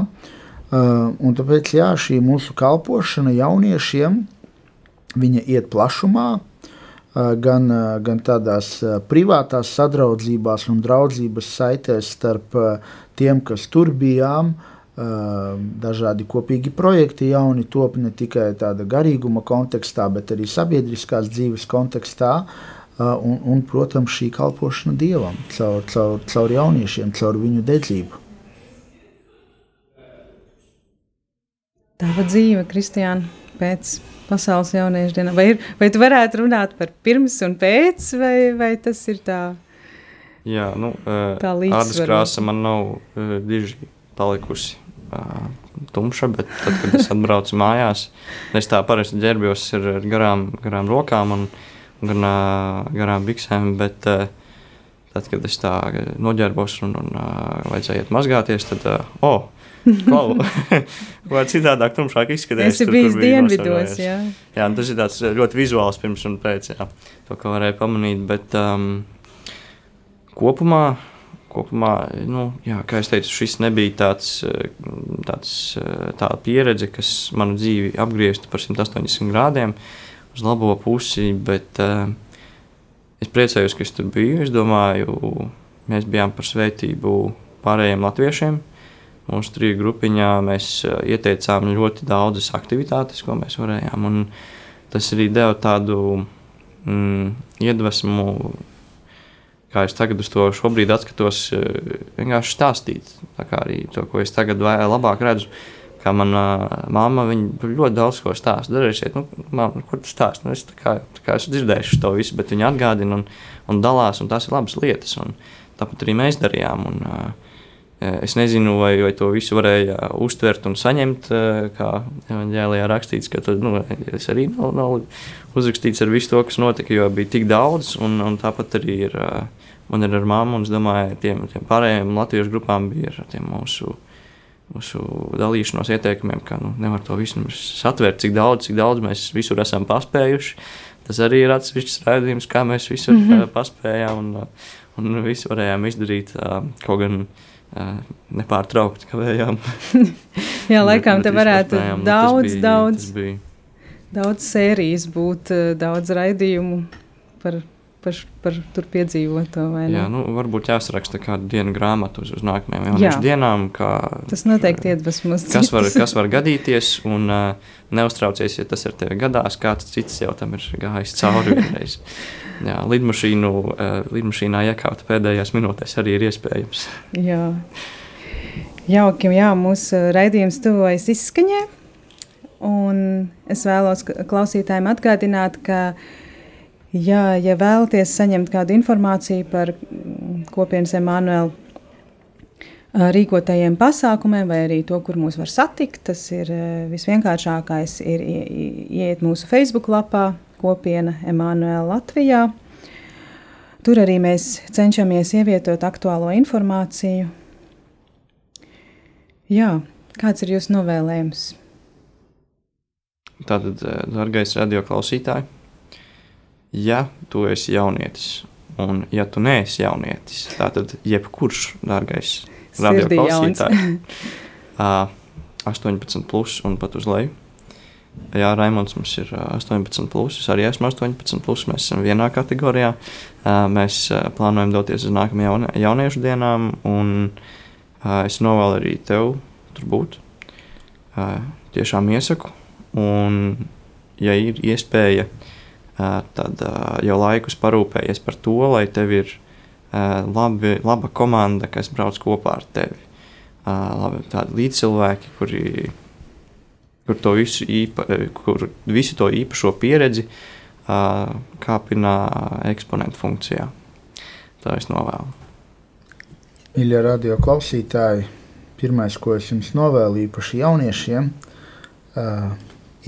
Un tāpēc jā, šī mūsu kalpošana jauniešiem viņa iet plašumā, gan, gan tādās privātās sadraudzībās un draudzības saitēs starp tiem, kas tur bijām. Dažādi kopīgi projekti jauni top ne tikai tāda garīguma kontekstā, bet arī sabiedriskās dzīves kontekstā. Un, un, protams, šī kalpošana dievam caur, caur, caur jauniešiem, caur viņu dedzību. Tava dzīve, Kristiāna, pēc pasaules jauniešu dienām. Vai, ir, vai tu varētu runāt par pirms un pēc, vai, vai tas ir tā? Jā, nu, Tā līdzsvarota. ādas krāsa man nav uh, diži palikusi uh, tumša, bet tad, kad es atbraucu mājās, es tā parasti ģērbjos ar garām, garām rokām un gan, uh, garām biksēm, bet uh, tad, kad es tā noģērbos un, un uh, vajadzēja iet mazgāties, tad, uh, oh, <laughs> Vai <laughs> citādāk, tumšāk izskatās. Es biju dienvidos, jā. Jā, un tas ir tāds ļoti vizuāls pirms un pēc, jā, to, ko varēja pamanīt. Bet um, kopumā, kopumā nu, jā, kā jau teicu, šis nebija tāds, eh, tāds eh, tāda pieredze, kas manu dzīvi apgrieztu par 180 grādiem uz labo pusi, bet uh, es priecājos, ka es tur biju. Es domāju, mēs bijām par svētību pārējiem latviešiem. Mūsu triju grupiņā mēs uh, ieteicām ļoti daudzas aktivitātes, ko mēs varējām. Un tas arī deva tādu mm, iedvesmu kā es tagad uz to šobrīd atskatos, eh, vienkārši stāstīt. Tā kā arī to, ko es tagad labāk redzu. Kā manā māma, viņa ļoti daudz ko stāsta. Dažreiz šeit, nu, māma, kur tu stāsti? Nu, es tā kā, tā kā esmu dzirdējuši to visu, bet viņa atgādina un, un dalās, un tās ir labas lietas. Un tāpat arī mēs darījām. Un, uh, Es nezinu, vai, vai to visu varēja uztvert un saņemt, eh, kā evanģēlijā rakstīts, ka tad, nu, es arī nav, nav uzrakstīts ar visu to, kas notika, jo bija tik daudz, un, un tāpat arī ir, eh, man ir ar mammu, un es domāju, tiem, tiem pārējiem latviešu grupām bija ar mūsu, mūsu dalīšanos ieteikumiem, ka nu, nevar to visu satvērt, cik daudz, cik daudz mēs visur esam paspējuši. Tas arī ir atsevišķs raidījums, kā mēs visur mm -hmm. paspējām un, un visu varējām izdarīt. Kaut gan nepārtraukti kavējām. <laughs> Jā, laikam te varētu nu, daudz, bija, daudz, bija, daudz sērijas būt, daudz raidījumu par, par, par tur piedzīvoto. jā, nu, varbūt jāsaraksta kādu dienu grāmatu uz, uz nākamajām Jā. jauniešu dienām. Kā, Tas noteikti iedvesmos kas var, kas var gadīties, un uh, neuztraucies, ja tas ar tevi gadās. Kāds cits jau tam ir gājis cauri <laughs> vienreiz. Jā, lidmašīnu, uh, lidmašīnā iekāpt pēdējās minūtēs arī ir iespējams. Jā. Jauki, jā, mūsu raidījums tuvojas izskaņai. Un es vēlos klausītājiem atgādināt, ka, jā, ja vēlaties saņemt kādu informāciju par mm, kopienas Emanuēlu rīkotajiem pasākumiem, vai arī to, kur mūs var satikt, tas ir visvienkāršākais. Ir ie- ie- ieiet mūsu Facebook lapā, kopiena Emanuēla Latvijā. Tur arī mēs cenšamies ievietot aktuālo informāciju. Jā, kāds ir jūsu novēlējums? Tātad, eh, darbais radioklausītāj, ja tu esi jaunietis, un ja tu neesi jaunietis, tad jebkurš Sirdī radioklausītājs, <laughs> ā, 18 plus un pat uz leju. Jā, Raimons mums ir ā, 18, plus, es arī esmu 18, plus, mēs esam vienā kategorijā. Mēs plānojam doties uz nākamajām jauniešu dienām, un es novēlu arī tev tur būt. Tiešām iesaku, un, ja ir iespēja, ā, tad jau laikus parūpējies par to, lai tev ir labi, laba komanda, kas brauc kopā ar tevi. Labi, tādi līdzcilvēki, kuri, kur, to visu īpa, kur visu to īpašo pieredzi kāpina eksponentu funkcijā. Tā es novēlu. Mīļie radio klausītāji, pirmais, ko es jums novēlu īpaši jauniešiem,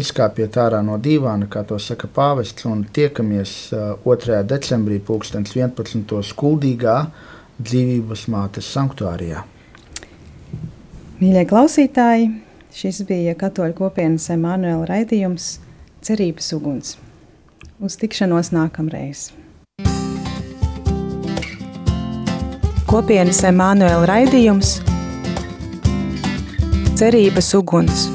izkāpiet ārā no dīvāna, kā to saka pāvests, un tiekamies uh, 2. decembrī, 2011. skuldīgā dzīvības mātes sanktuārijā. Mīļie klausītāji, šis bija Katoļu kopienas Emanuela raidījums Cerības uguns. Uz tikšanos nākamreiz! Kopienas Emanuela raidījums Cerības uguns.